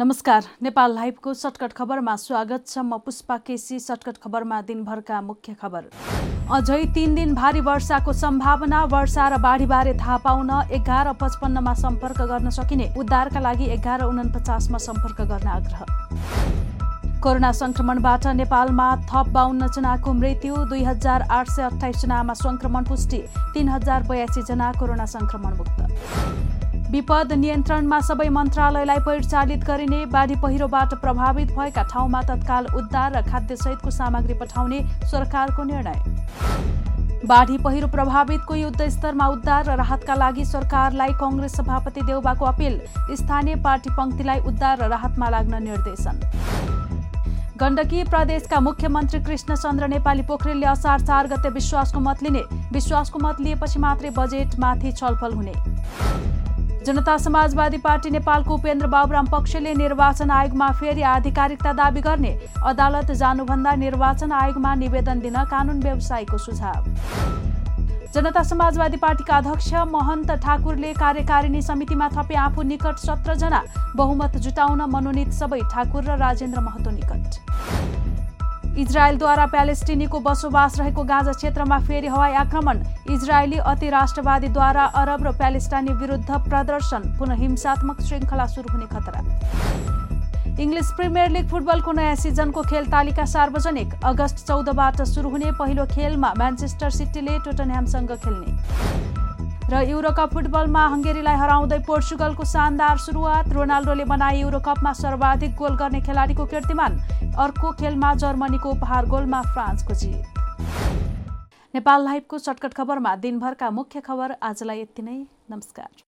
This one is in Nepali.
नमस्कार नेपाल लाइभको सर्टकट खबरमा स्वागत छ म पुष्पा केसी। सर्टकट खबरमा दिनभरका मुख्य खबर। अझै तीन दिन भारी वर्षाको सम्भावना वर्षा र बाढीबारे थाहा पाउन एघार पचपन्नमा सम्पर्क गर्न सकिने उद्धारका लागि एघार उनपचासमा सम्पर्क गर्न आग्रह। कोरोना संक्रमणबाट नेपालमा थप बाहन्न जनाको मृत्यु दुई हजार आठ सय अठाइस जनामा संक्रमण पुष्टि तीन हजार बयासी जना कोरोना संक्रमण मुक्त विपद नियन्त्रणमा सबै मन्त्रालयलाई परिचालित गरिने बाढी पहिरोबाट प्रभावित भएका ठाउँमा तत्काल उद्धार र खाद्यसहितको सामग्री पठाउने सरकारको निर्णय। बाढी पहिरो प्रभावितको युद्ध स्तरमा उद्धार र राहतका लागि सरकारलाई कङ्ग्रेस सभापति देउबाको अपिल स्थानीय पार्टी पङ्क्तिलाई उद्धार र राहतमा लाग्न निर्देशन। गण्डकी प्रदेशका मुख्यमन्त्री कृष्णचन्द्र नेपाली पोखरेलले असार चार गते विश्वासको मत लिने विश्वासको मत लिएपछि मात्रै बजेटमाथि छलफल हुने। जनता समाजवादी पार्टी नेपालको उपेन्द्र बाबुराम पक्षले निर्वाचन आयोगमा फेरि आधिकारिकता दावी गर्ने अदालत जानुभन्दा निर्वाचन आयोगमा निवेदन दिन कानुन व्यवसायीको सुझाव। जनता समाजवादी पार्टीका अध्यक्ष महन्त ठाकुरले कार्यकारिणी समितिमा थपे आफू निकट सत्रजना बहुमत जुटाउन मनोनित सबै ठाकुर र राजेन्द्र महतो निकट। इजरायलद्वारा प्यालेस्टिनीको बसोबास रहेको गाजा क्षेत्रमा फेरि हवाई आक्रमण। इजरायली अति राष्ट्रवादीद्वारा अरब र प्यालेस्टाइनी विरुद्ध प्रदर्शन पुनः हिंसात्मक श्रृङ्खला सुरु हुने खतरा। इङ्ग्लिस प्रिमियर लिग फुटबलको नयाँ सिजनको खेल तालिका सार्वजनिक। अगस्त चौधबाट सुरु हुने पहिलो खेलमा म्यान्चेस्टर सिटीले टोटनह्यामसँग खेल्ने। र युरोकप फुटबलमा हङ्गेरीलाई हराउँदै पोर्चुगलको शानदार सुरुवात। रोनाल्डोले बनाए युरोकपमा सर्वाधिक गोल गर्ने खेलाडीको कीर्तिमान। अर्को खेलमा जर्मनीको उपहार गोलमा फ्रान्सको जित नेपाल लाइभको सर्टकट खबरमा दिनभरका मुख्य खबर आजलाई यति नै। नमस्कार।